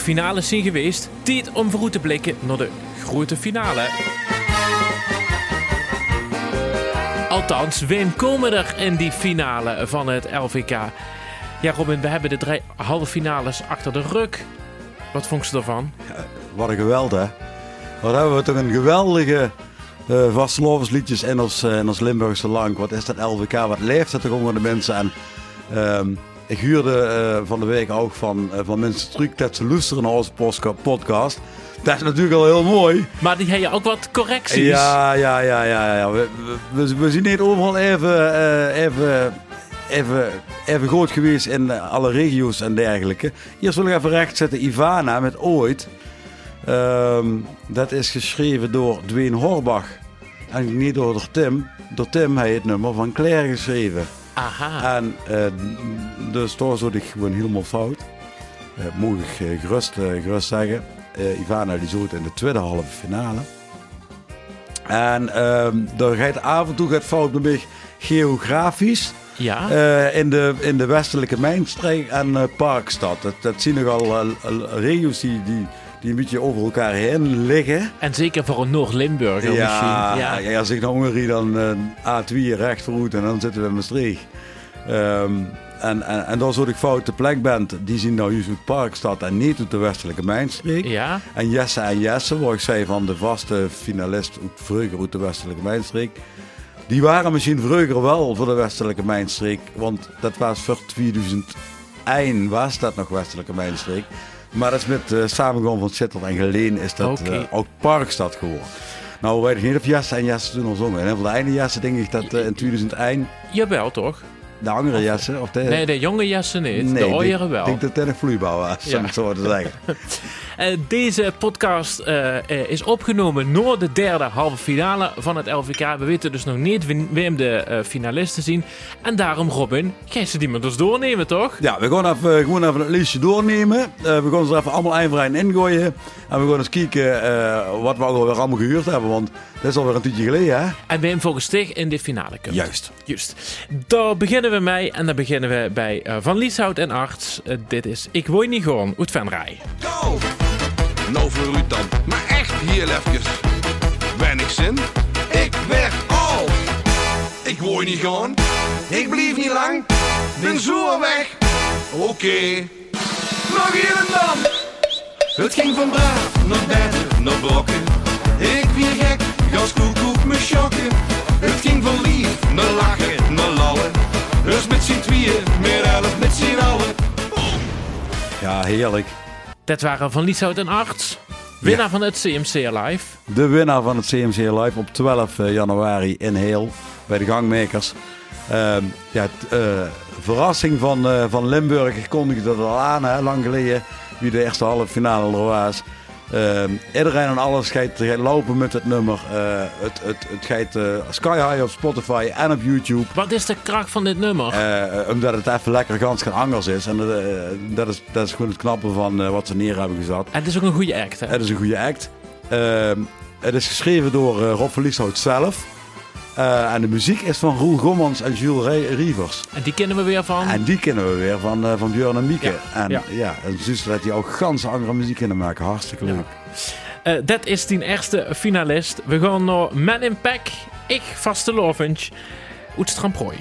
finales zijn geweest. Tijd om vooruit te blikken naar de grote finale. Althans, wem komen er in die finale van het LVK? Ja, Robin, we hebben de drie halve finales achter de rug. Wat vond je ervan? Wat een geweld, hè? Wat hebben we toch een geweldige uh, vastelovensliedjes in ons, uh, in ons Limburgse lang. Wat is dat LVK? Wat leeft het toch onder de mensen? En ehm, ik huurde uh, van de week ook van, van mensen truc dat ze luisteren naar onze podcast. Dat is natuurlijk al heel mooi. Maar die heb je ook wat correcties. Ja, ja, ja, ja. ja. We, we, we zien niet overal even, even, even, even groot geweest in alle regio's en dergelijke. Hier zullen we even recht zetten. Ivana met Ooit. Um, dat is geschreven door Dwayne Horbach. En niet door Tim. Door Tim heeft het nummer van Claire geschreven. Aha. En uh, dus daar zat ik gewoon helemaal fout. Uh, moet ik uh, gerust, gerust zeggen. Ivana die zoet in de tweede halve finale. En um, daar gaat af en toe gaat fout een beetje geografisch. Ja. in, de, in de westelijke mijnstreek en Parkstad. Dat, dat zien nogal regio's die, die die een beetje over elkaar heen liggen. En zeker voor een Noord-Limburger ja, misschien. Ja, ja, als ik naar Hongrie dan uh, A2 recht vooruit en dan zitten we in Maastricht. Um, en, en, en dan zo'n ik foute plek bent, die zien nou juist uit Parkstad en niet uit de westelijke mijnstreek. Ja. En Jesse en Jesse, waar ik zei van de vaste finalist vroeger uit de westelijke mijnstreek. Die waren misschien vroeger wel voor de westelijke mijnstreek, want dat was voor 2001 was dat nog westelijke mijnstreek. Maar dat is met uh, samengaan van Sittard en Geleen is dat uh, ook Parkstad geworden. Nou, weet ik niet of Jesse en Jesse toen al zongen. En van de einde Jesse denk ik dat uh, in 2001 Jawel, toch? de andere Jesse, of de... Nee, de jonge jassen niet. Nee, de denk- wel. Ik denk dat het een vloeibaar was, Ja. om het zo te zeggen. Eh, deze podcast eh, eh, is opgenomen na de derde halve finale van het LVK. We weten dus nog niet wie- wem de eh, finalisten zien. En daarom, Robin, ga je ze die maar dus doornemen, toch? Ja, we gaan even, gewoon even het lijstje doornemen. Eh, we gaan ze er even allemaal einvrij in ingooien. En we gaan eens kijken eh, wat we alweer allemaal gehuurd hebben. Want dat is alweer een tijdje geleden, hè? En wem volgens zich in de finale komt. Juist. Juist. Daar beginnen we mee. En dan beginnen we bij eh, Van Lieshout en Arts. Dit is Ik Wooi Niet Gewoon, uit Van Rij. Go! Nou voor u dan, maar echt heel even. Ben ik zin? Ik weg al. Ik word niet gaan. Ik blijf niet lang. Ben zo weg. Oké. Nog hier en dan. Het ging van braaf naar beter naar brokken. Ik weer gek, gas koekoek me schokken. Het ging van lief naar lachen, naar lallen. Dus met z'n tweeën, meer elf met z'n allen. Ja, heerlijk. Dit waren Van Lieshout en Arts. Winnaar van het CMC Live. De winnaar van het CMC Live op 12 januari in Heel bij de gangmakers. Ehm, ja, t- eh, verrassing van, eh, van Limburg. Ik kondigde dat al aan, hè, lang geleden, wie de eerste halve finale er was. Ehm, iedereen en alles gaat, gaat lopen met het nummer. Eh, het, het, het gaat eh, sky high op Spotify en op YouTube. Wat is de kracht van dit nummer? Eh, omdat het even lekker gans gaan angers is. En dat, is, dat is gewoon het knappe van wat ze neer hebben gezet. En het is ook een goede act, hè? Het is een goede act. Ehm, het is geschreven door Rob van Lieshout zelf. Eh, en de muziek is van Roel Gommans en Jules Re- Rievers. En die kennen we weer van... En die kennen we weer van, eh, van Björn en Mieke. Ja, En ja. ja, en zus dat die ook gans andere muziek kunnen maken. Hartstikke leuk. Eh, dat is die eerste finalist. We gaan naar Man in Pack. Ik, Vaste Lovens. Uit Stramprooi.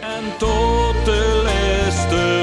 En tot de laatste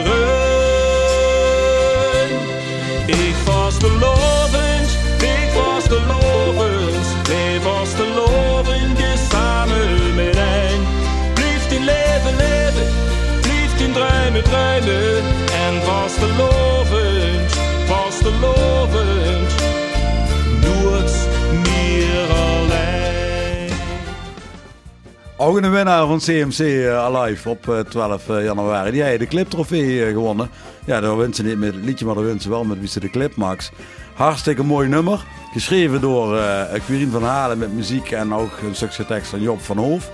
Ook een winnaar van CMC eh, Alive op eh, 12 eh, januari. Die heeft de cliptrofee eh, gewonnen. Ja, daar wint ze niet met het liedje, maar daar wint ze wel met wie ze de clip maakt. Hartstikke mooi nummer. Geschreven door eh Quirine van Halen met muziek en ook een stukje tekst van Job van Hoof.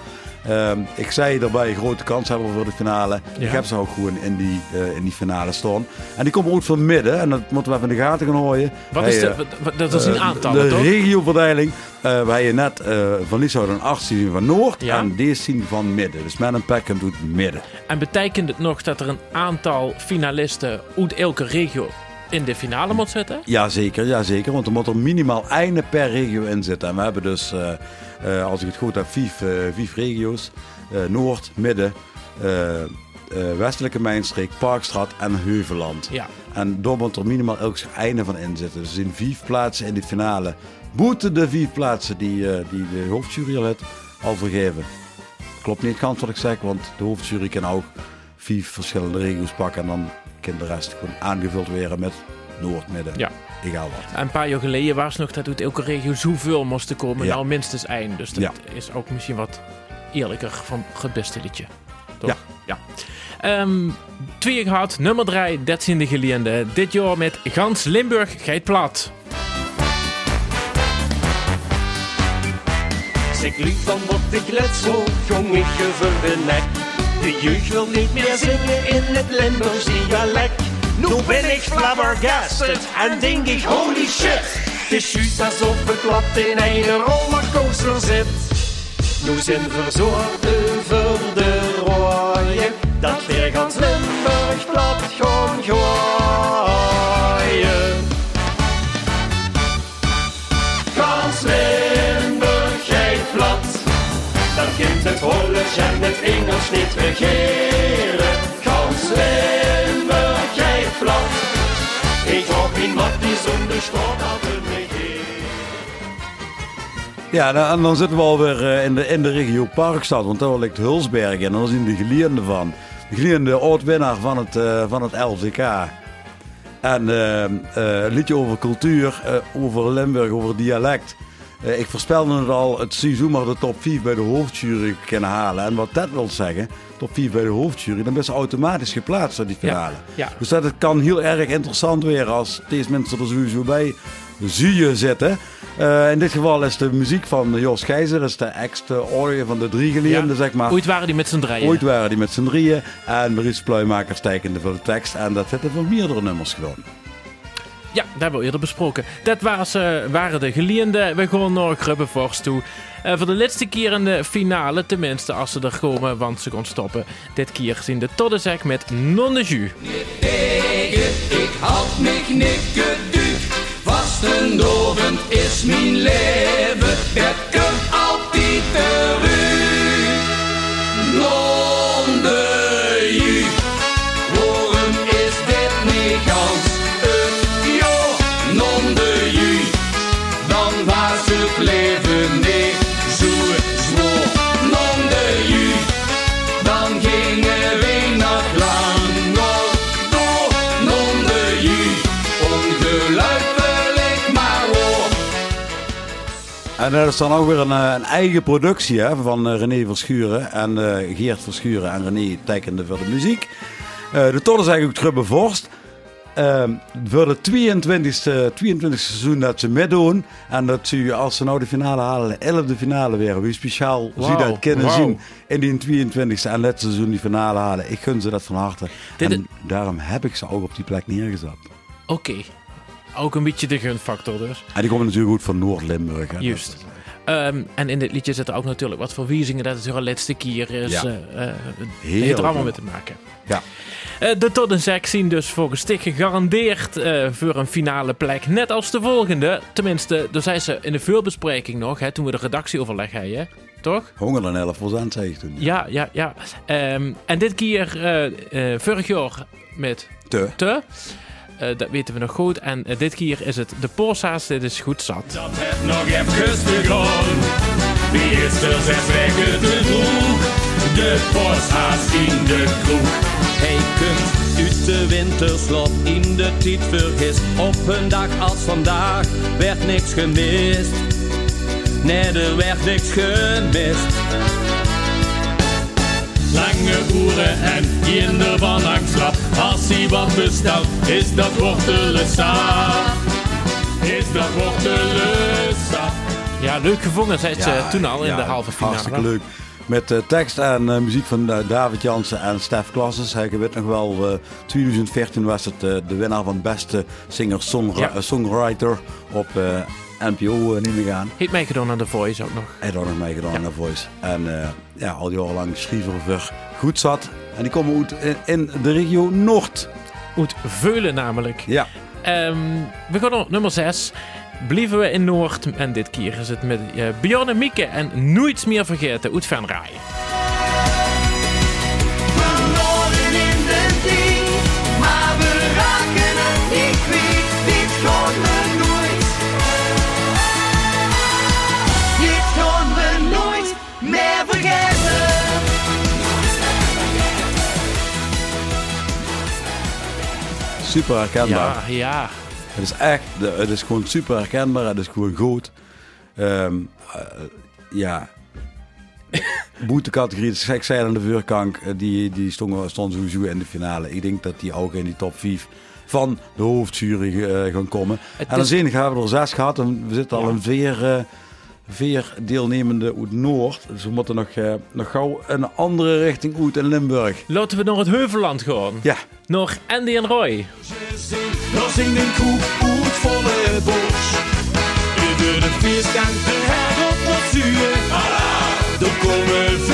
Ehm, ik zei daarbij grote kans hebben voor de finale. Ja. Ik heb ze ook gewoon in die, eh, in die finale staan. En die komen ook van midden. En dat moeten we even in de gaten gaan houden. Wat is de, eh, wat- dat is een eh, aantal, De toch? regioverdeling. eh wij hebben net van Lieshout een 8 zien van Noord. Ja. En deze zien van midden. Dus met een pack doet midden. En betekent het nog dat er een aantal finalisten uit elke regio in de finale moet zitten. Jazeker, jazeker. Want er moet er minimaal één per regio in zitten. En we hebben dus, als ik het goed heb, vijf, eh, vijf regio's. Eh, Noord, Midden, eh, eh, Westelijke Mijnstreek, Parkstraat en Heuveland. Ja. En moet er minimaal elk einde van in zitten. Dus er zijn vijf plaatsen in de finale. Moeten de vijf plaatsen die, eh, die de hoofdjury al al vergeven. Klopt niet gans wat ik zeg, want de hoofdjury kan ook vijf verschillende regio's pakken. En dan kan de rest gewoon aangevuld worden met Noord, Midden, Ja. Egaal wat. Een paar jaar geleden was nog dat uit elke regio zoveel moesten komen. Ja. Nou, minstens één. Dus dat Ja. is ook misschien wat eerlijker van het beste liedje. Toch? Ja. ja. Ehm, twee gehad, nummer drie, 13e geleende. Dit jaar met Gans Limburg, Geit Plat. Zeg lief van wat ik let zo, jong ik gevul de nek. De jeugd wil niet meer zingen in het Limburgs dialect. Nu ben ik flabbergasted en denk ik holy shit. Het is juist alsof ik plat in een rollercoaster zit. Nu zijn verzorgd over de rooien, dat weer gans Limburg plat gaan gooien. Gans Limburg gaat plat. Dan kind het Hollands en het Engels niet regeren. Ja, dan- en dan zitten we alweer eh, in de, in de regio Parkstad, want daar ligt Hulsberg en daar zien de geleerde van. De geleerde oud-winnaar van het, eh, van het LCK. En eh, een liedje over cultuur, over Limburg, over dialect. Ik voorspelde het al, het seizoen maar de top 4 bij de hoofdjury kunnen halen. En wat dat wil zeggen, top 4 bij de hoofdjury, dan is ze automatisch geplaatst voor die finale. ja. Dus dat het kan heel erg interessant weer als deze mensen er sowieso bij zie je zitten. Eh, in dit geval is de muziek van Jos Geizer, is de ex-oorlog van de drie geleerden, zeg maar. Ooit waren die met z'n drieën. Ooit waren die met z'n drieën en Maurice Pluimaker stijkende voor de tekst. En dat zitten voor meerdere nummers gewoon. Ja, dat hebben we eerder besproken. Dat was, eh, waren de geleenden. We gaan naar Grubbevorst toe. Eh, voor de laatste keer in de finale, tenminste als ze er komen, want ze gaan stoppen. Dit keer zien de Toddezek met Non de Jus. ik had mich niet Vastendovend is mijn leven, komt altijd terug. En dat is dan ook weer een, eh, een eigen productie hè, van eh, René Verschuren en eh, Geert Verschuren en René tekende voor de muziek. De toren is eigenlijk Grubbevorst. Ehm voor het 22e, 22e seizoen dat ze meedoen. En dat ze, als ze nou de finale halen, de 11e finale weer. Wie speciaal Wauw, zie dat kunnen zien in die 22e en laatste seizoen die finale halen. Ik gun ze dat van harte. Dit en daarom heb ik ze ook op die plek neergezet. Oké. Ook een beetje de gunfactor dus. En die komen natuurlijk goed van Noord-Limburg. Juist. Ehm, en in dit liedje zitten ook natuurlijk wat verwijzingen dat het hun laatste keer is. Ja. eh, eh, Heel heeft er allemaal mee te maken. Ja. Eh, de Toddenzek zien dus volgens Stik gegarandeerd eh, voor een finale plek. Net als de volgende. Tenminste, daar zijn ze in de voorbespreking nog, hè, toen we de redactieoverleg hadden. Toch? Honger dan 11 procent, zei ik toen. Ja, ja, ja. Ehm, en dit keer, eh, eh, vorig jaar met Te. Te. Eh, dat weten we nog goed. En eh, dit keer is het de Porsa's. Dit is goed zat. Dat het nog even gegaan. Wie is er zes weken te vroeg? De posthaas in de kroeg. Hij kunt uit de winterslot in de tijd vergist. Op een dag als vandaag werd niks gemist. Nee, er werd niks gemist. Lange uren en kinder van angstslap. Als hij wat bestelt, is dat wortelensap. Is dat wortelensap. Ja, leuk gevonden, zei ze Ja, toen al in ja, de halve finale. Hartstikke leuk. Met eh, tekst en eh, muziek van eh, David Jansen en Stef Klasses. Hij weet nog wel, eh 2014 was het de winnaar van beste singer-songwriter Ja. op eh, NPO uh, niet meer gaan. Heeft meegedaan aan The Voice ook nog. Hij had ook nog meegedaan aan The Voice. En eh, ja, al die jaren lang schreef er goed zat. En die komen uit in, de regio Noord. Uit Veulen namelijk. Ja, Ehm, we gaan op nummer 6. Blijven we in Noord. En dit keer is het met uh, Bjorn en Mieke. En nooit meer vergeten uit Van Super herkenbaar. Ja, ja. Het is echt, het is gewoon super herkenbaar. Het is gewoon goed. Eh, ja. Boetecategorie, ik zei aan de vuurkank, eh, die, die stond, stond sowieso in de finale. Ik denk dat die ook in die top 5 van de hoofdjury eh, gaan komen. Het en dan is- zien we hebben er zes gehad en we zitten al Ja. vier, eh, vier deelnemende uit Noord. Dus we moeten nog, eh, nog gauw een andere richting uit in Limburg. Laten we naar het Heuvelland gaan. Ja, Naar Andy en Roy. Dan zingt een koe uit volle bos. Ieder het feest en de herop wat zuur. Dan komen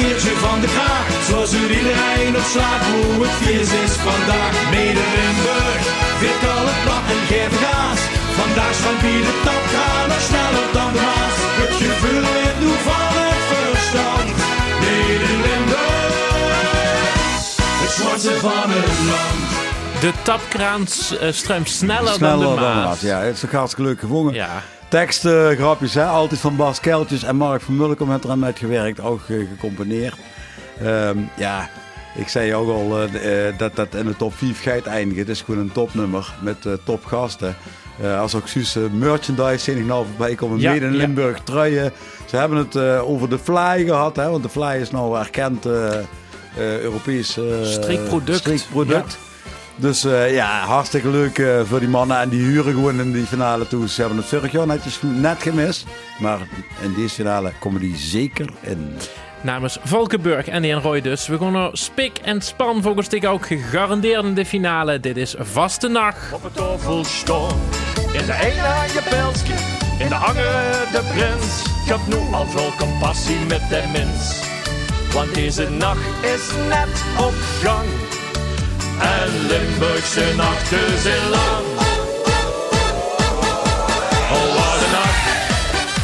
keertje van de kraag. Zoals er iedereen op slaat hoe het feest is vandaag. Mede in Limburg, weer alle plat en geven gaas. Vandaag staan wie de top gaan nog sneller dan de maas. Het gevoel in doe van het verstand. Mede in Limburg, het zwartste van het land. De tapkraan uh, stroomt sneller, sneller dan de dan Maas. Ja, het is ook hartstikke leuk gevonden. Ja. Teksten, grapjes, hè? altijd van Bas Keltjes en Mark van Mulkom heeft eraan uitgewerkt, ook eh, gecomponeerd. Ehm, ja, ik zei ook al eh, eh, dat dat in de top 5 gaat eindigen. Het is gewoon een topnummer met topgasten. Als ook Suus merchandise ik nou voorbij komen. Ja, Made in ja. Limburg truien. Ze hebben het over de Fly gehad, hè? want de Fly is nou erkend Europees Strikproduct. strikproduct. Dus eh, ja, hartstikke leuk eh, voor die mannen. En die huren gewoon in die finale toe. Ze hebben het vorig jaar netjes net gemist. Maar in deze finale komen die zeker in. Namens Valkenburg, en Roy dus. We gaan naar Spik en Span volgens ik ook gegarandeerd in de finale. Dit is Vaste Nacht. op het tofelstok. In de ene je pelsje, in de andere de prins. Ik heb nu al veel compassie met de mens. Want deze nacht is net op gang. En Limburgse nachten zijn lang. Oh, wat een nacht.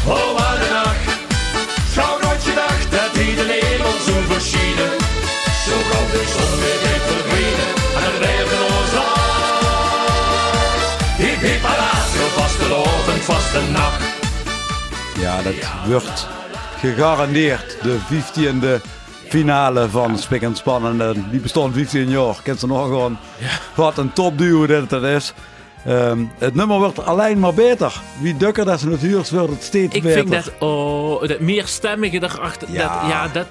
Oh, wat een nacht. Gauw nooit gedacht dat hij de hemel zo verschieden. Zo gauw de zon weer heeft verdwenen. En het regen ons af. Hip hip zo vastelovend vaste nacht. Ja, dat wordt gegarandeerd de 15e finale van Spik en Spannen. Eh, die bestond niet senior, jaar. Kent ze nog gewoon. Ja. Wat een topduo dit het is. Ehm, het nummer wordt alleen maar beter. Wie dukker dat ze natuurlijk wil, het steeds Ik beter. Ik vind dat, oh, dat meer stemmige erachter. Ja, dat, ja, dat,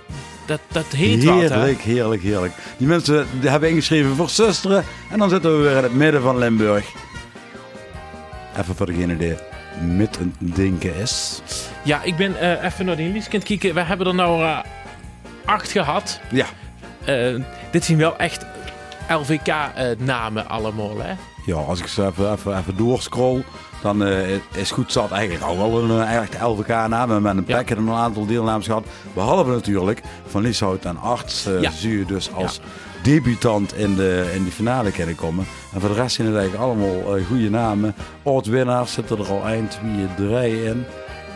dat, dat heet heerlijk, wat, Heerlijk, heerlijk, heerlijk. Die mensen die hebben ingeschreven voor zusteren. En dan zitten we weer in het midden van Limburg. Even voor degene die met een denken is. Ja, ik ben eh, even naar die Lieskind kijken. We hebben er nou... Eh, 8 gehad. Ja. Eh, dit zien wel echt LVK-namen eh, allemaal, hè? Ja, als ik zo even, even, even doorscroll, dan eh, is goed zat eigenlijk al wel een echt LVK-naam. Met een plek en een aantal deelnames gehad. Behalve natuurlijk van Lieshout en Arts uh, zie je dus als debutant in de, in de finale kunnen komen. En voor de rest zijn het eigenlijk allemaal goede namen. Oud-winnaars zitten er al eind wie drie in.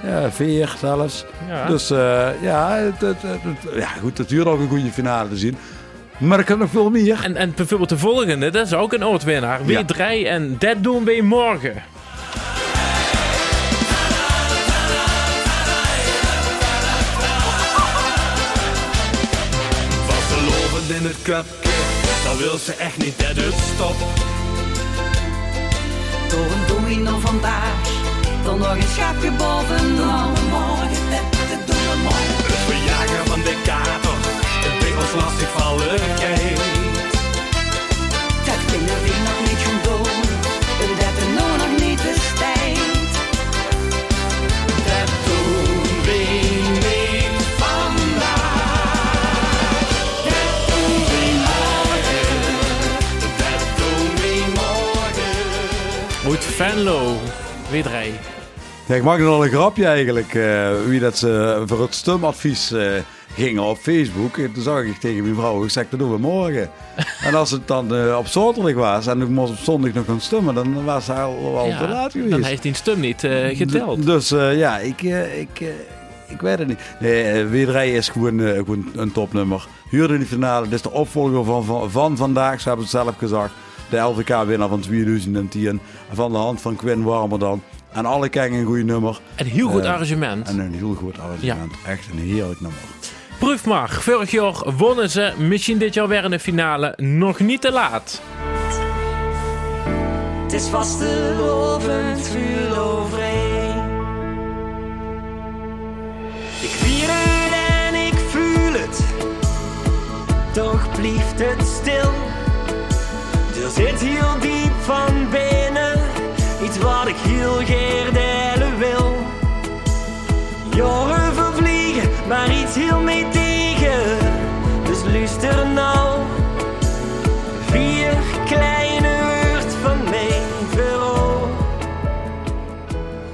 Ja, vier zelfs. Ja. Dus eh, ja, het, het, het- ja, goed, het duurt ook een goede finale te zien. Maar er kan nog veel meer. En, en bijvoorbeeld de volgende, dat is ook een oud-winnaar. Ja. W3 en dat doen we morgen. In het krapje, dan wil ze echt niet dat het stopt. Door een domino vandaag, dan nog een schapje morgen. Het verjagen van de kater, het brengt ons lastig valligheid. Dat kunnen we nog niet gaan doen, dat er nu nog niet is tijd. Dat doen we niet vandaag. Dat doen we morgen. Dat doen we morgen. Uit Venlo, W3. Ja, ik maak nog een grapje eigenlijk. eh, wie dat ze voor het stumadvies eh, gingen op Facebook. En toen zag ik tegen mijn vrouw, ik zeg, dat doen we morgen. en als het dan eh, op zaterdag was en ik moest op zondag nog gaan stemmen, dan was hij al, al Ja, te laat geweest. Dan heeft hij een stum niet eh, geteld. Dus eh, ja, ik, eh, ik, eh, ik weet het niet. Nee, eh, Wederij is gewoon, eh, gewoon een topnummer. Huurde in de finale, dit is de opvolger van, van, van vandaag, ze hebben het zelf gezegd. De LVK-winnaar van 2010. Van de hand van Quinn Warmer En alle kijken een goed nummer. Een heel goed Eh, arrangement. En een heel goed arrangement. Echt een heerlijk nummer. Proef maar. Vorig jaar wonnen ze. Misschien dit jaar weer in de finale. Nog niet te laat. Het is vastelovend vuur overeen. Ik vier het en ik voel het, toch blijft het stil. Er zit heel diep van binnen iets wat ik heel delen wil. Jaren vervliegen, maar iets heel mee tegen. Dus luister nou. Vier kleine woord van mij vooral.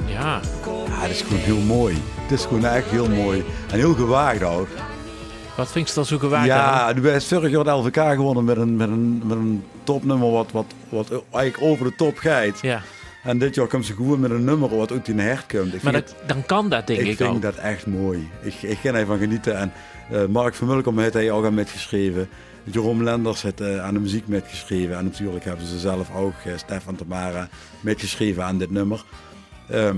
Ja. Ja, het is gewoon heel mooi. Het is gewoon echt heel mooi. En heel gewaagd ook. Wat vind je dan zo gewaagd aan? Ja, nu is vorig jaar de LVK gewonnen met een, met een, met een topnummer wat, wat, wat eigenlijk over de top gaat. Ja. En dit jaar komt ze gewoon met een nummer wat uit in de hert komt. Ik Maar vind, dat, dan kan dat denk ik ik, vind ook. dat echt mooi. Ik, ik kan ervan genieten. En eh, Mark van Mulkom heeft hij ook aan metgeschreven. Jeroen Lenders heeft eh, aan de muziek metgeschreven. En natuurlijk hebben ze zelf ook, eh, Stefan Tamara, metgeschreven aan dit nummer. Ehm,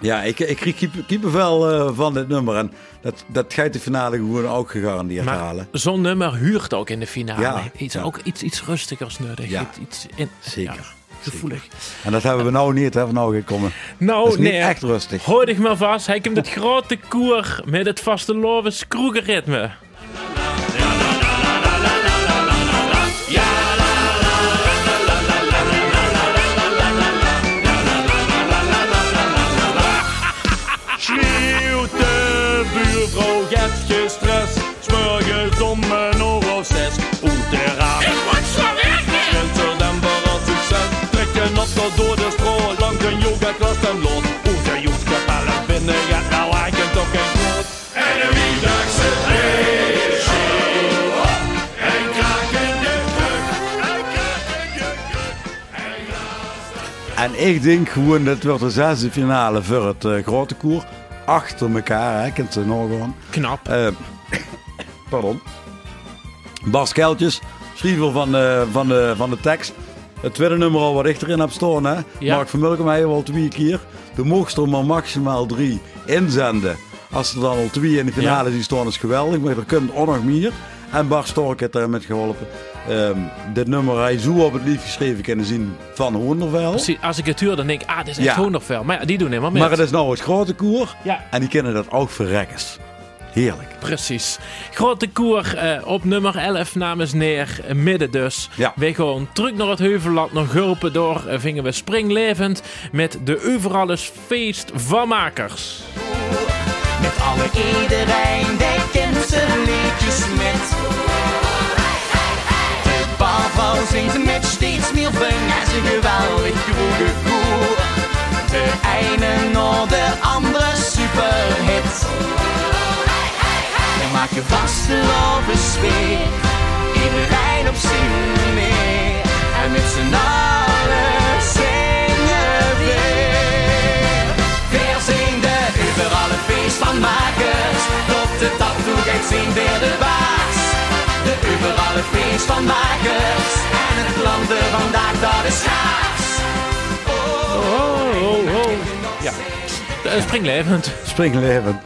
ja, ik, ik kreeg kiep- kippenvel eh, van dit nummer. En dat, dat gaat de finale gewoon ook gegarandeerd Maar halen. zo'n nummer huurt ook in de finale. Ja, iets, ja. Ook iets, iets rustigers nodig. Ja. Iets, iets in, Zeker, gevoelig. En dat hebben we nou niet, hè, van nou gekomen. Dat Nou, is niet nee. echt rustig. Hoor dich maar vast. Hij komt het grote koer met het vaste lovens kroegerritme. Schreeuwt En ik denk gewoon, dat wordt de zesde finale voor het eh, grote koer. Achter elkaar, hè, kent ze nog gewoon. Knap. Eh, pardon. Bas Keltjes, schrijver van, eh, van, de, van de tekst. Het tweede nummer al wat ik erin heb staan. Hè? Ja. Mark van Mulkom heeft al twee keer. De mocht er maar maximaal drie inzenden. Als er dan al twee in de finale die staan is geweldig. Maar er kunt ook nog meer. En Bart Stork heeft daar met geholpen. Ehm, dit nummer hij zo op het lief geschreven kunnen zien van Hoendervel. Precies, als ik het huur, dan denk ik, ah, dit is echt Ja. Maar ja, die doen helemaal mee. Maar het is nou het grote koer. Ja. En die kennen dat ook verrekkers. Heerlijk. Precies. Grote koer eh, op nummer 11 namens Neer, eh, midden dus. Ja. We gaan terug naar het Heuvelland, nog gulpen door. eh, vingen we springlevend met de overalles feest van makers. Met alle iedereen, die kent met. De barvrouw zingt met steeds meer ving en ze geweldig groene koer. De ene naar de andere superhit. We maken vaste lovers weer, zien weer de baas. De overal feest van makers. En het land er vandaag dat is gaas. Oh, oh, oh. Ja. Eh, springlevend. Springlevend.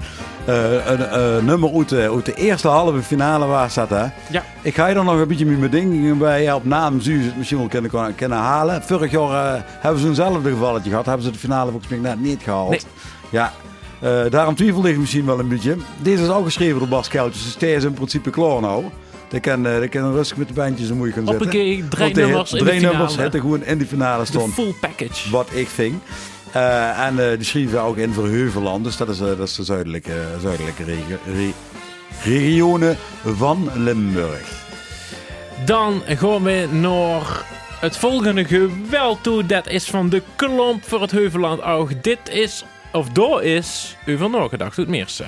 Eh, een eh, nummer uit de, uit de eerste halve finale waar staat hè. Ja. Ik ga je er nog een beetje met mijn dingen bij. Ja, op naam je het misschien wel kunnen, kunnen halen. Vorig jaar eh, hebben ze eenzelfde gevalletje gehad. Hebben ze de finale volgens mij net niet gehaald. Nee. Ja. Eh, daarom twijfelde ik misschien wel een beetje. Deze is ook geschreven door Bas Keltjes. Dus deze is in principe klaar nou. Die kan, eh, kan rustig met de bandjes en moet je gaan zitten. Hoppakee, drie nummers in de Drie nummers zitten gewoon in die finale staan. full package. Wat ik ving. Eh, en eh, die schreven ook in voor Heuvelland. Dus dat is, dat is de zuidelijke, zuidelijke regio, re- regionen van Limburg. Dan gaan we naar Het volgende geweld toe, dat is van de klomp voor het Heuveland Oog. Dit is, of door is, u van nagedacht, doet meerste.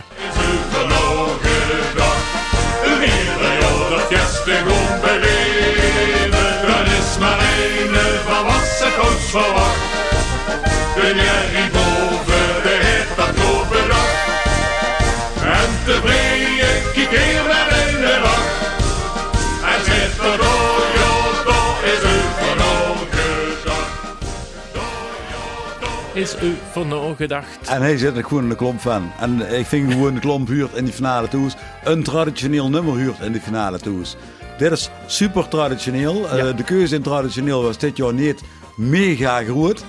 Is u van nagedacht. En hij zit er gewoon in de klomp van. En ik vind gewoon de klomp huurt in die finale toes. Een traditioneel nummer huurt in de finale toes. Dit is super traditioneel. Eh, de keuze in traditioneel was dit jaar niet mega groot.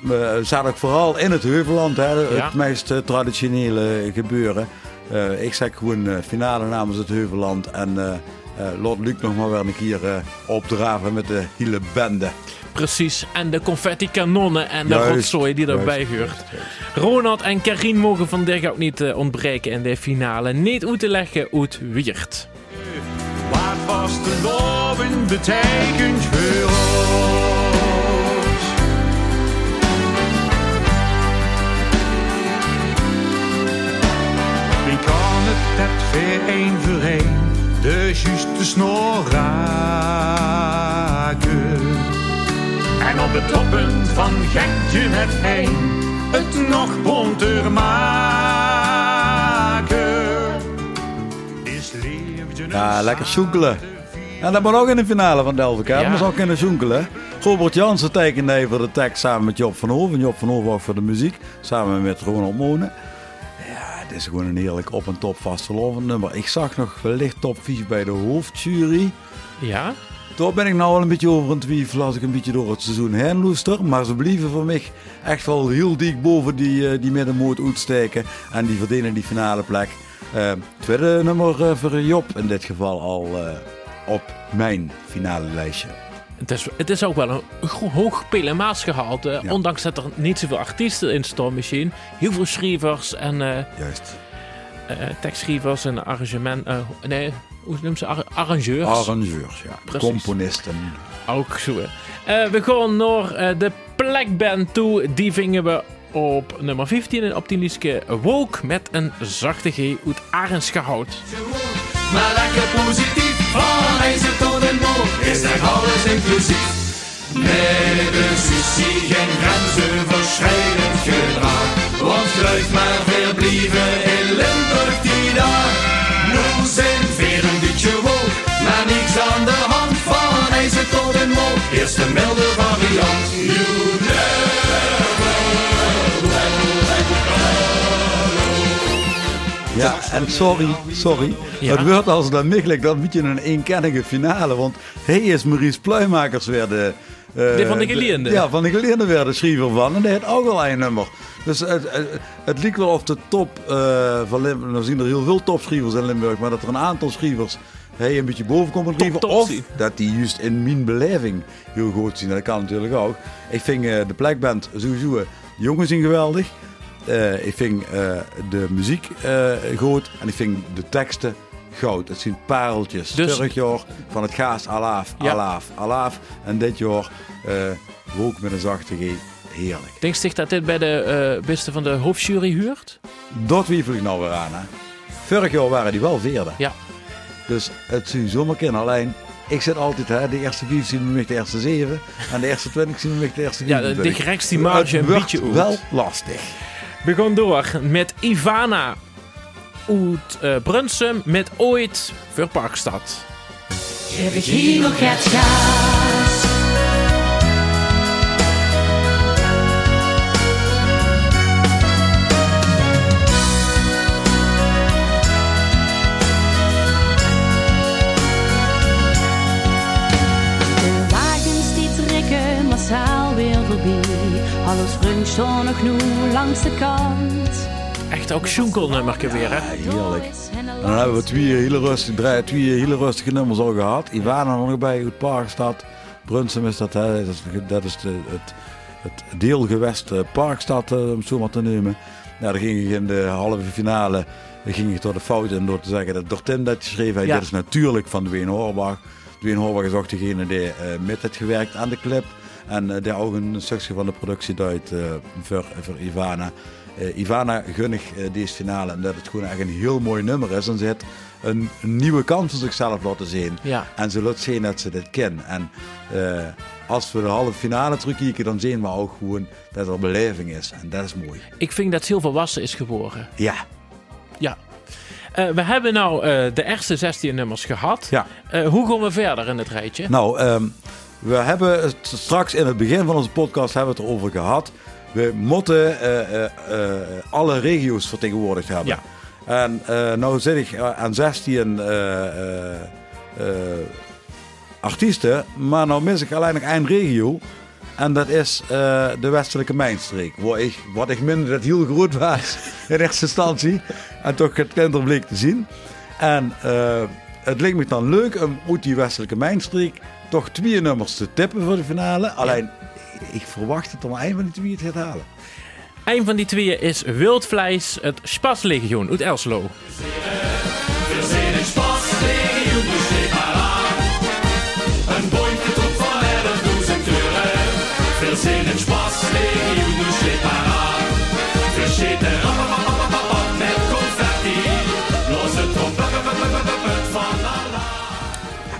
We zaten ook vooral in het Heuvelland, hè, Ja. het meest eh, traditionele gebeuren. Eh, ik zeg gewoon eh, finale namens het Heuvelland. En eh laat Luc nog maar weer een keer eh, opdraven met de hele bende. Precies. En de confetti kanonnen en de Juist, rotzooi die erbij hoort. Ronald en Karin mogen vandaag ook niet eh, ontbreken in de finale. Niet uit te leggen hoe het wiert. Wat was de loven betekent voor ons? Wie kan het net weer één voor één de juiste snor raken? En op de toppen van Gentje met heen het nog bonter maken. Is liefde Ja, lekker zoekelen. En dat moet ook in de finale van Delft. Ja. Dat moet ook kunnen zoekelen. Robert Jansen tekende voor de tekst samen met Job van Hoven. Job van Hoven ook voor de muziek. Samen met Ronald Monen. Het is gewoon een heerlijk op- en top vastgelovend nummer. Ik zag nog wellicht top 4 bij de hoofdjury. Ja? Daar ben ik nou wel een beetje over in twijfel als ik een beetje door het seizoen heen loester. Maar ze blijven voor mij echt wel heel dik boven die, eh, die middenmoot uitsteken. En die verdienen die finale plek. Eh, tweede nummer eh, voor Job in dit geval al eh, op mijn finale lijstje. Het is, het is ook wel een hoog PLMA's-gehalte. Ja. Ondanks dat er niet zoveel artiesten in staan misschien. Heel veel schrijvers en eh, Juist. eh, tekstschrijvers en arrangement... eh, nee, hoe noemen ze? Ar- arrangeurs. Arrangeurs, ja. Precies. Componisten. Ook zo. Eh, we gaan naar eh, de plekband toe. Die vingen we op nummer 15 en op die lijstje Woke met een zachte G uit Arendsgehout. Maar lekker positief, van IJzer is er alles inclusief. Nee, de sushi geen grenzen verschrijdend gedrag. Want vlucht maar verblijven in Limburg die dag. Nu zijn weer een beetje woog, maar niks aan de hand. Van IJzer tot en boog, eerst een milde variant. You en sorry, sorry. Ja. Het wordt als dat miggelijk dan een beetje een eenkennige finale. Want hij is Maurice Pluimakers weer de... eh, De van de geleerde. Ja, van de geleerde weer de schrijver van. En die heeft ook wel een nummer. Dus het, het, het lijkt wel of de top eh, van Limburg... Nou zien er heel veel topschrijvers in Limburg. Maar dat er een aantal schrijvers hij een beetje boven komen schrijven. Of zien. dat die juist in mijn beleving heel goed zien. Dat kan natuurlijk ook. Ik vind eh, de plekband sowieso... Jongens zijn geweldig. Eh, ik vind eh, de muziek eh, goed en ik vind de teksten goud. Het zijn pareltjes. Dus- Vorig jaar van het gaas alaaf, Ja. alaaf, alaaf. En dit jaar ook met een zachte G. Heerlijk. Denk je dat dit bij de beste van de hoofdjury huurt? Dat twijfel ik nou weer aan. Hè. Vorig jaar waren die wel vierde. Ja. Dus het zou zomaar kunnen. Alleen, ik zit altijd, hè, de eerste vijf zien we met de eerste zeven. En de eerste twintig zien we met de eerste Ja, de- 24. de grekst die marge een beetje uit. wel lastig. We gaan door met Ivana uit eh Brunsum met Ooit voor Parkstad. Heb ik hier nog het gas? Alles staan nog nu langs de kant. Echt ook Schunkelnummerke weer, hè? Heerlijk. En dan hebben we twee hele rustige, drie- twee hele rustige nummers al gehad. Ivana nog bij, uit Parkstad. Brunsum is dat, hè, dat is, dat is de, het, het deelgewest eh, Parkstad, eh, om het zo maar te nemen. Nou, dan ging ik in de halve finale ging ik door de fout in door te zeggen dat Dortin dat geschreven heeft. Ja. Dit is natuurlijk van Dwayne Horbach. Dwayne Horvath is ook degene die eh, met heeft gewerkt aan de clip. En eh, die ook een stukje van de productie duidt eh, voor, voor Ivana. Eh, Ivana gunnig eh, deze finale en dat het gewoon echt een heel mooi nummer is. En ze heeft een, een nieuwe kant van zichzelf laten zien. Ja. En ze laat zien dat ze dit kan. En als we de halve finale terugkijken, dan zien we ook gewoon dat er beleving is. En dat is mooi. Ik vind dat heel volwassen is geworden. Ja, Ja. We hebben nou de eerste 16 nummers gehad. ja. Hoe gaan we verder in het rijtje? Nou, ehm, we hebben het straks in het begin van onze podcast hebben we het erover gehad. We moeten eh, eh, eh, alle regio's vertegenwoordigd hebben. Ja. En nou zit ik aan 16 eh, eh, eh, artiesten, maar nou mis ik alleen nog één regio. En dat is de westelijke mijnstreek. Waar ik, wat ik minder dat heel groot was in eerste instantie. En toch het kinder bleek te zien. En het leek me dan leuk om uit die westelijke mijnstreek toch twee nummers te tippen voor de finale. Alleen, ik verwacht dat er maar één van die twee het gaat halen. Een van die tweeën is Wildvlees, het Spaslegioen uit Elslo.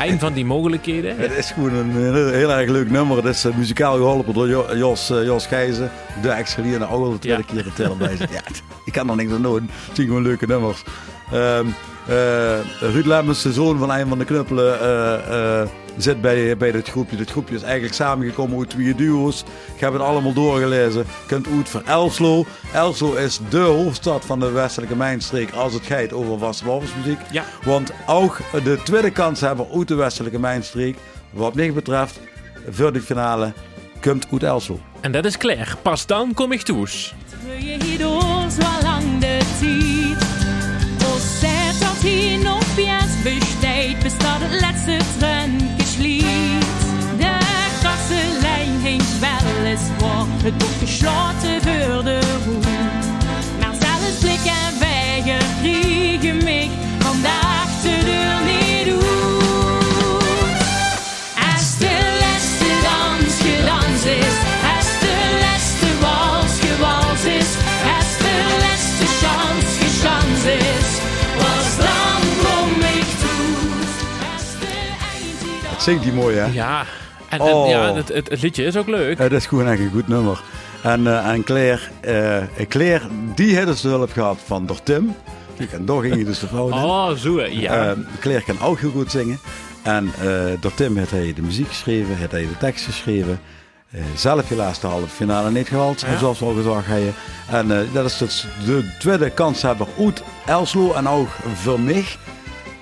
Een van die mogelijkheden. Het is gewoon een heel, heel erg leuk nummer. Het is eh, muzikaal geholpen door Jo- Jos, eh, Jos Gijzen. De ex-gelierde ook al de tweede Ja. keer erbij zit. Ja, ik kan er niks aan doen. Het zijn gewoon leuke nummers. Eh, Ruud Lemmens, de zoon van een van de knuppelen, eh, eh, zit bij, bij dit groepje. Dit groepje is eigenlijk samengekomen uit twee duo's. Ik heb het allemaal doorgelezen. Je kunt uit voor Elslo. Elslo is de hoofdstad van de westelijke mijnstreek als het gaat over vastbouwersmuziek. Ja. Want ook de tweede kans hebben uit de westelijke mijnstreek, wat mij betreft, voor de finale, komt uit Elslo. En dat is Claire. Pas dan kom ik toes. Wil je hierdoor besteed, bis dat het laatste trend geschieht. De krasse lijn hinkt wel eens voor, het boek gesloten voor de roe. Zingt die mooi, hè? Ja. En, en Oh. ja, het, het, het liedje is ook leuk. Het is gewoon echt een goed nummer. En, eh, en Claire, eh, Claire, die heeft dus de hulp gehad van door Tim. En door ging je dus de vrouw. Oh, zo. Ja. Eh, Claire kan ook heel goed zingen. En door Tim heeft hij de muziek geschreven, heeft hij de tekst geschreven. Zelf helaas de halve finale niet gehaald, Ja. zoals we al gezegd hebben. En dat is dus de tweede kanshebber uit Elslo. En ook voor mij,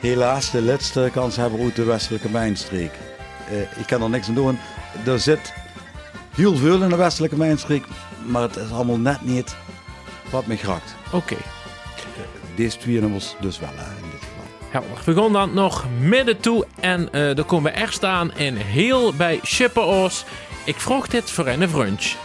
helaas, de laatste kanshebber uit de westelijke mijnstreek. Eh, ik kan er niks aan doen. Er zit heel veel in de westelijke mijnstreek, maar het is allemaal net niet wat me grakt. Oké. Deze twee nummers dus wel, in dit geval. Helder. We gaan dan nog midden toe en eh dan komen we echt staan in heel bij Schipperoos. Ik vroeg dit voor een brunch.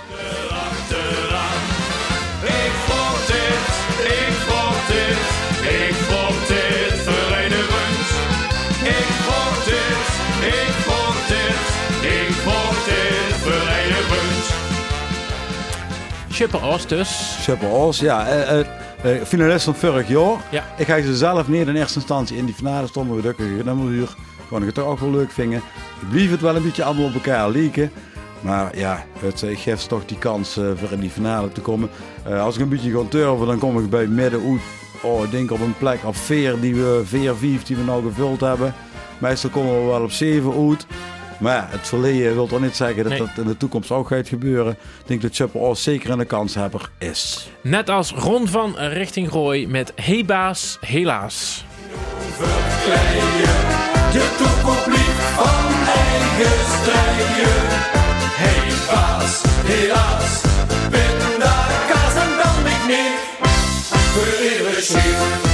Schipperoos dus. Super Os, ja. eh, finalist van vorig jaar. Ja. Ik ga ze zelf niet in eerste instantie in die finale stonden. We drukken nummeruur. Gewoon ik het toch ook wel leuk vinden. Ik blief het wel een beetje allemaal op elkaar lieken. Maar ja, het geeft toch die kans voor in die finale te komen. Als ik een beetje ga turven, dan kom ik bij midden uit. Oh, ik denk op een plek op veer, die we, veer 5 die we nou gevuld hebben. Meestal komen we wel op 7 uit. Maar ja, het verleden wil toch niet zeggen dat Nee. dat in de toekomst ook gaat gebeuren. Ik denk dat Super Os zeker een kanshebber is. Net als Ron van Richting Rooi met Hey Baas, helaas. Je toekomst lief van eigen strijen. Hey baas, helaas, ben daar kaas en dan ik niet. Voor eeuwig schiet.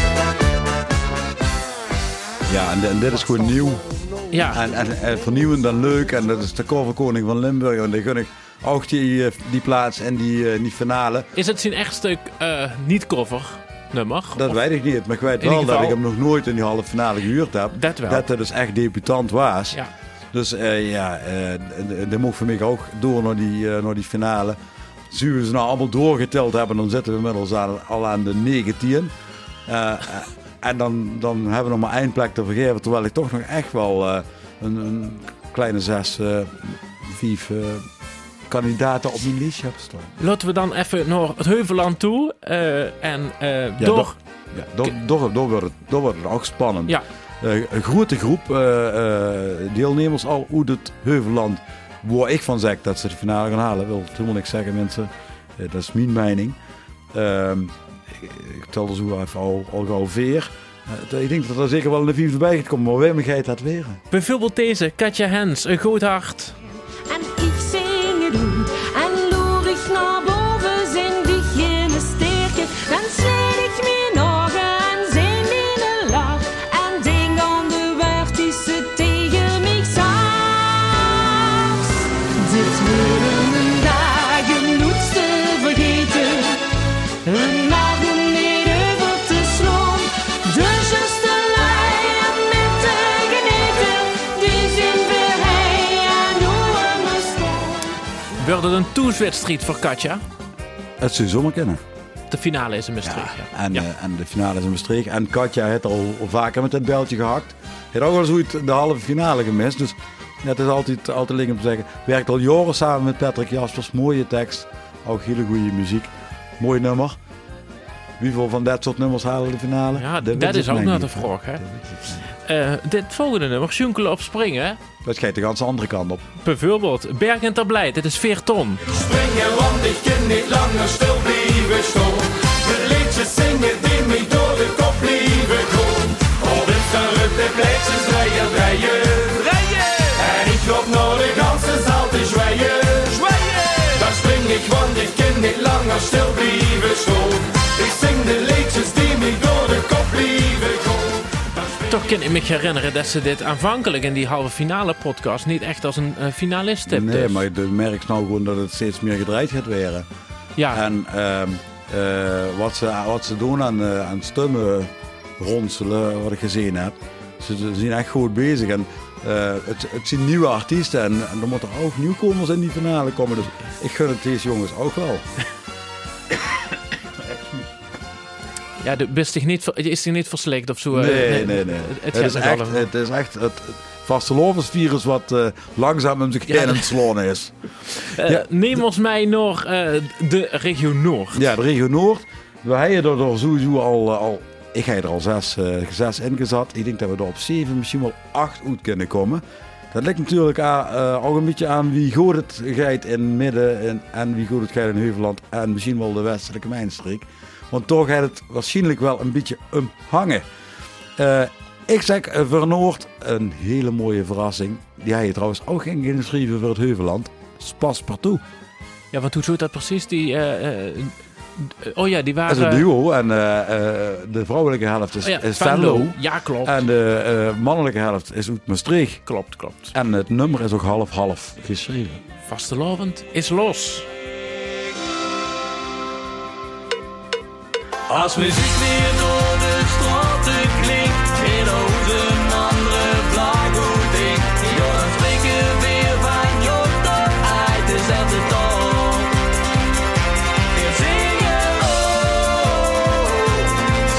Ja, en, en dit is gewoon nieuw. Ja, En, en, en vernieuwend en leuk. En dat is de coverkoning van Limburg. En die gun ik ook die, eh, die plaats en die, eh, die finale. is het zijn echt stuk eh, niet cover? nummer? Dat Of- weet ik niet, maar ik weet In wel dat ik hem nog nooit in die halve finale gehuurd heb. Dat wel. Dat hij dus echt debutant was. Ja. Dus eh, ja, eh, d- dat mocht voor mij ook door naar die, eh, naar die finale. Zullen we ze nou allemaal doorgeteld hebben, dan zitten we inmiddels aan, al aan de 19. En dan, dan hebben we nog maar één plek te vergeven. Terwijl ik toch nog echt wel eh, een, een kleine zes, eh vijf eh, kandidaten op mijn lijstje heb staan. Laten we dan even naar het Heuvelland toe. en Ja, door... Ja, door, door, door, wordt het, door wordt het ook spannend. Ja. Een grote groep deelnemers al uit het Heuvelland. Waar ik van zeg dat ze de finale gaan halen. Wil helemaal niks zeggen mensen. Dat is mijn mening. Ehm, ik, ik tel er zo even al, al veer. Eh, ik denk dat er zeker wel een vijfde bij gaat komen. Maar wie gaat dat weer? Bijvoorbeeld deze, Katja Hens, een goed hart. Het een toeswedstrijd voor Katja? Het zou je zomaar kennen. De finale is in Maastricht. Ja. En, Ja. eh, en de finale is in Maastricht. En Katja heeft al vaker met dat beltje gehakt. Heeft ook wel eens de halve finale gemist. Dus ja, het is altijd, altijd liggen om te zeggen. Werkt al jaren samen met Patrick Jaspers. Mooie tekst. Ook hele goede muziek. Mooi nummer. Wie veel van dat soort nummers halen de finale? Ja, dat is ook niet, de vraag, hè. Eh, dit volgende nummer, Sjonkelen op springen. Dat gaat de ganse andere kant op. Bijvoorbeeld Bergen ter Blij, dit is 4 ton. Springen, want ik kan niet langer stil blijven staan. De liedjes zingen die me door de kop blijven gaan. Op het gerucht de pleitjes rijden, rijden, rijden. En ik loop naar de ganse zaal te zwijgen, zwijgen. Dan spring ik, want ik kan niet langer stil blijven kan ik me herinneren dat ze dit aanvankelijk in die halve finale podcast niet echt als een eh, finalist hebben. Nee, maar je merkt nou gewoon dat het steeds meer gedraaid gaat worden. Ja, En ehm, eh, wat, ze, wat ze doen aan, eh, aan stemmen ronselen, wat ik gezien heb. Ze, ze zijn echt goed bezig. En het, het zijn nieuwe artiesten. En, en er moeten ook nieuwkomers in die finale komen. Dus ik gun het deze jongens ook wel. ja de, is, zich niet, ver- is zich niet verslikt of zo. eh, Nee, nee, nee. Het, is, nog echt, het is echt het vastelovensvirus wat eh, langzaam in zich heen aan het slaan is. Eh, ja. Neem ons mij naar eh, de regio Noord. Ja, de regio Noord. We hebben er door sowieso al, al ik heb er al zes, zes ingezet. Ik denk dat we er op zeven, misschien wel acht uit kunnen komen. Dat ligt natuurlijk aan, ook een beetje aan wie goed het gaat in midden en, en wie goed het gaat in Heuveland en misschien wel de westelijke mijnstreek. Want toch gaat het waarschijnlijk wel een beetje omhangen. Eh ik zeg eh, voor Noord een hele mooie verrassing. Die je trouwens ook ingeschreven voor het Heuveland. Spas partout. Ja, want hoe doet dat precies? Die, eh, oh ja, die Dat waren... is een duo en de vrouwelijke helft is, Oh ja, is Venlo. Venlo. Ja, klopt. En de mannelijke helft is uit Maastricht. Klopt, klopt. En het nummer is ook half-half geschreven. Vastelovend is los. Als muziek weer door de straten klinkt, in onze een andere vlag goed ik. Ja, dan spreken we weer van Jot tot uit dezelfde taal. We zingen oh,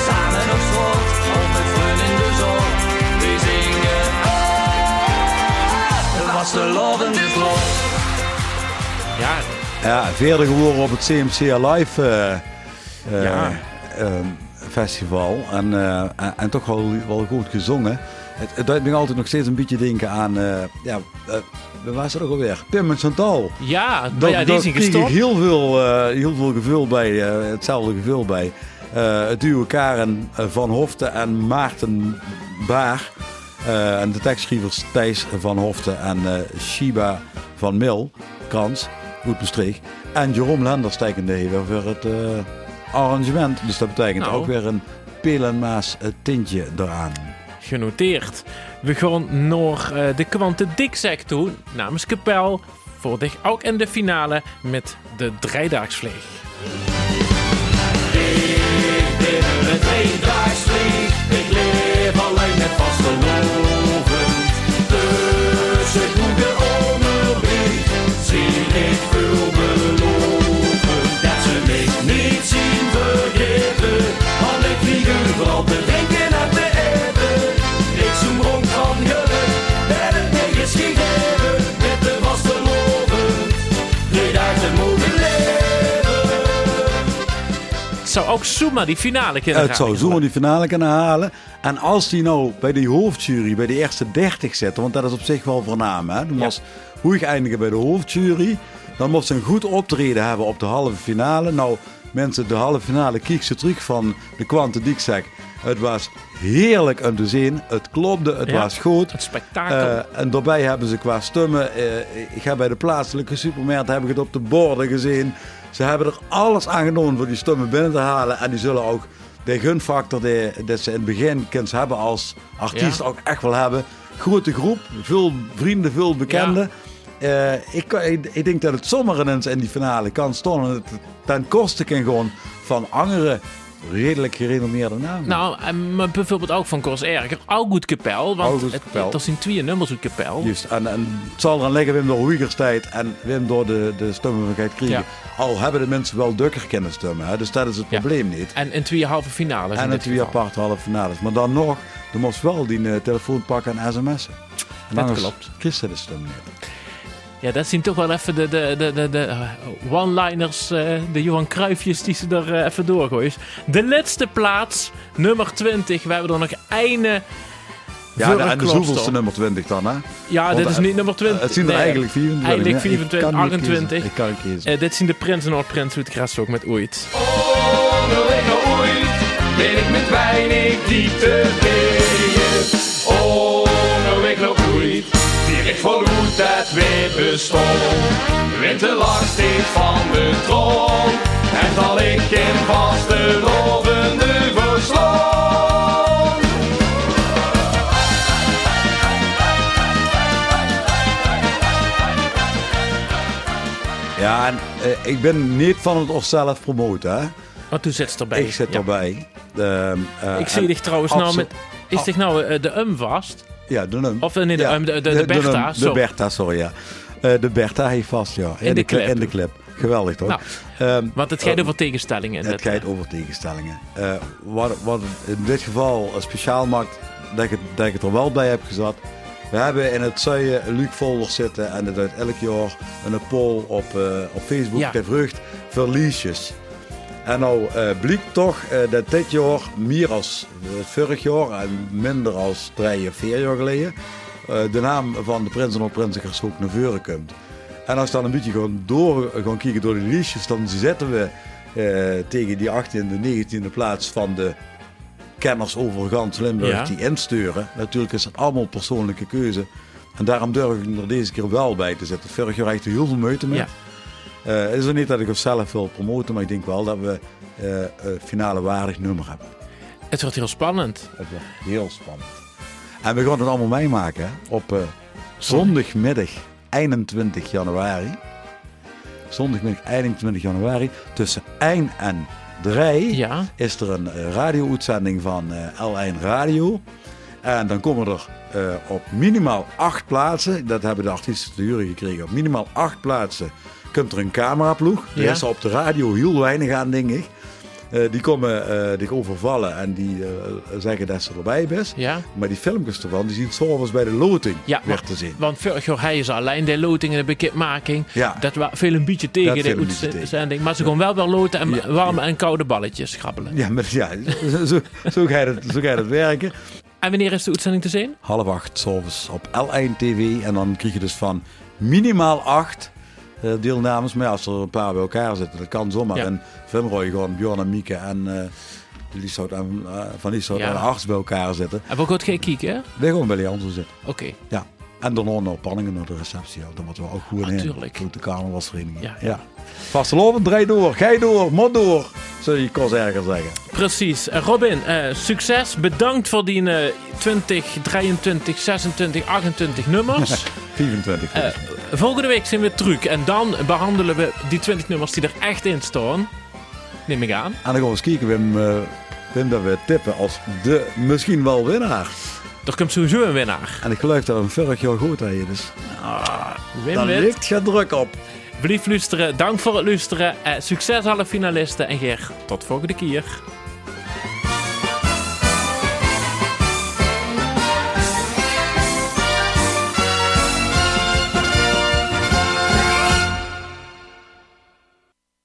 samen op straat, of met vrienden in de zon. We zingen oh, was de lovend is los. Ja, Ja, verder geworden op het CMC Live eh, eh, Ja. Ehm, festival. En, eh, en, en toch wel, wel goed gezongen. Het, het doet me altijd nog steeds een beetje denken aan... eh ja, uh, waar was het ook alweer? Pim en Chantal. ja, Dat, ja die zijn gestopt. heel veel, eh, heel veel gevoel bij, eh, hetzelfde gevoel bij. Eh, het duo Karen eh, van Hoften en Maarten Baar. Eh, en de tekstschrijvers Thijs van Hoften en eh, Shiba van Mil, Krans, goed bestreek. En Jeroen Lenders tekende even voor het eh, arrangement. Dus dat betekent nou. ook weer een pelenmaas eh, tintje eraan. Genoteerd. We gaan naar eh, de quantitiecksekt doen, toe, namens Kapel. Voor zich ook in de finale met de Driedaagsvlieg. Ik. Ik leef alleen met vaste loven. Dus Het zou ook Zuma die finale kunnen halen. Het zou Zuma die finale kunnen halen. En als die nou bij die hoofdjury, bij de eerste 30 zetten, want dat is op zich wel voornaam. Hè? Ja. was eindigen bij de hoofdjury. Dan moest ze een goed optreden hebben op de halve finale. Nou, mensen, de halve finale kiekse terug van de Quanten Het was heerlijk om te zien. Het klopte, het Ja. was goed. Het spektakel. Eh, en daarbij hebben ze qua stemmen, eh, ik heb bij de plaatselijke supermarkt heb ik het op de borden gezien. Ze hebben er alles aan gedaan voor die stemmen binnen te halen. En die zullen ook de gunfactor die, dat ze in het begin kunnen hebben als artiest Ja. ook echt wel hebben. Grote groep, veel vrienden, veel bekenden. Eh, ik, ik, ik denk dat het ineens in die finale kan staan. En het ten koste kan gaan van andere redelijk gerenommeerde namen. Nou, en maar bijvoorbeeld ook van Kors Erger. Ook goed kapel. Want het, er zijn twee nummers uit kapel. Juist, en, en het zal eraan liggen Wim door Huygens tijd en Wim door de, de stemmenvrijheid krijgen. Ja. Al hebben de mensen wel dukker kennen stemmen, hè? dus dat is het Ja. probleem niet. En in twee halve finales. in En het twee aparte halve finales. Maar dan nog, je moest wel die eh, telefoon pakken en sms'en. En Dat klopt. Christen de stem niet. Ja, dat zien toch wel even de, de, de, de, de eh, one-liners, eh, de Johan Cruijffjes die ze er eh, even doorgooien. De laatste plaats, nummer 20. We hebben er nog eine Ja, de, en de zoveelste nummer 20 dan, hè? Ja, Want, dit is niet nummer 20. Het zien er Nee, eigenlijk 24. Eigenlijk hè? Ik 24, kan niet 28. kiezen. Ik kan niet kiezen. eh, dit zien de Prins en Noord-Prins uit Gras ook met ooit. Oh, nou ik nou ooit ben ik met weinig diepte tevreden. Oh, van hoe dat weer bestond. Winter lag steeds van de troon en val ik in vaste lovende verslaan. Ja, en eh, ik ben niet van het of zelf promoten, hè? Want toen zit ze erbij. Ik zit Ja. erbij. Ehm, eh, Ik zie en dich trouwens nou met... Is dich nou eh, de um vast? Ja, de. Of eh, nee, de, um, de, de, de Bertha, De. Bertha, sorry, ja. Eh, de Bertha heeft vast, ja. In de cli- clip. In de clip. Geweldig, toch? Nou, Ehm, Want het gaat eh, over tegenstellingen. in Het gaat eh. over tegenstellingen. Eh, wat, wat in dit geval eh, speciaal maakt, dat ik, het, dat ik het er wel bij heb gezet. We hebben in het zuiden Luc Folder zitten en het uit elk jaar een poll op, eh, op Facebook. Ja. De vrucht verliesjes. En nou eh blijkt toch eh, dat dit jaar meer als het vorig jaar en minder als drie of vier jaar geleden eh, de naam van de Prins en Noord-Prinsen ook naar voren komt. En als we dan een beetje gaan, door, gaan kijken door de liedjes, dan zetten we eh, tegen die 18e, 19e plaats van de kenners over gans Limburg Ja. die insturen. Natuurlijk is het allemaal persoonlijke keuze. En daarom durf ik er deze keer wel bij te zetten. Vorig jaar er heel veel moeite mee. Ja. Eh, het is niet dat ik het zelf wil promoten, maar ik denk wel dat we eh een finale waardig nummer hebben. Het wordt heel spannend. Het wordt heel spannend. En we gaan het allemaal meemaken hè, op eh, zondagmiddag 21 januari. Zondagmiddag 21 januari tussen 1 en 3 Ja. is er een radio-uitzending van eh L1 Radio. En dan komen er op minimaal acht plaatsen, dat hebben de artiesten te huren gekregen, op minimaal acht plaatsen komt er een cameraploeg. Er Ja. is op de radio heel weinig aan, denk ik. Eh, die komen eh dich overvallen en die eh, zeggen dat ze erbij is. Ja. Maar die filmpjes ervan, die zien s'avonds bij de loting Ja, weer te zien. Want vorig jaar hij is alleen de loting en de bekendmaking. Ja. Dat veel een beetje tegen Dat de uitzending. Maar ze gewoon wel wel loten en Ja, warme en koude balletjes grabbelen. Ja, maar ja, zo, zo, gaat het, zo gaat het werken. En wanneer is de uitzending te zien? half acht s'avonds op L1 TV. En dan krijg je dus van minimaal acht deelnames. Maar ja, als er een paar bij elkaar zitten, dat kan zomaar. Ja. En Vimroy gewoon Bjorn en Mieke en eh Lieshout en, eh, van Lieshout Ja. en Arts bij elkaar zitten. En we gaan geen kieken, hè? Wij gewoon bij die anderen zitten. Oké. Ja. En daarna naar Panningen naar de receptie. Ja. Dat wordt wel ook goed in. Natuurlijk. Goed de carnavalsvereniging. Ja, Ja. Vastelovend, draai door. Ga door, moet door. Zul je kos erger zeggen. Precies. Eh, Robin, eh, succes. Bedankt voor die eh, 20, 23, 26, 28 nummers. 24 Eh, volgende week zijn we terug. En dan behandelen we die 20 nummers die er echt in staan. Neem ik aan. En dan gaan we eens kijken, Wim, Wim, dat we tippen als de misschien wel winnaar. Er komt sowieso een winnaar. En ik geloof dat hem vorig jaar goed hebben. Dus daar wint. ligt je druk op. Blijf luisteren. Dank voor het luisteren. Eh, succes alle finalisten. En Geer, tot volgende keer.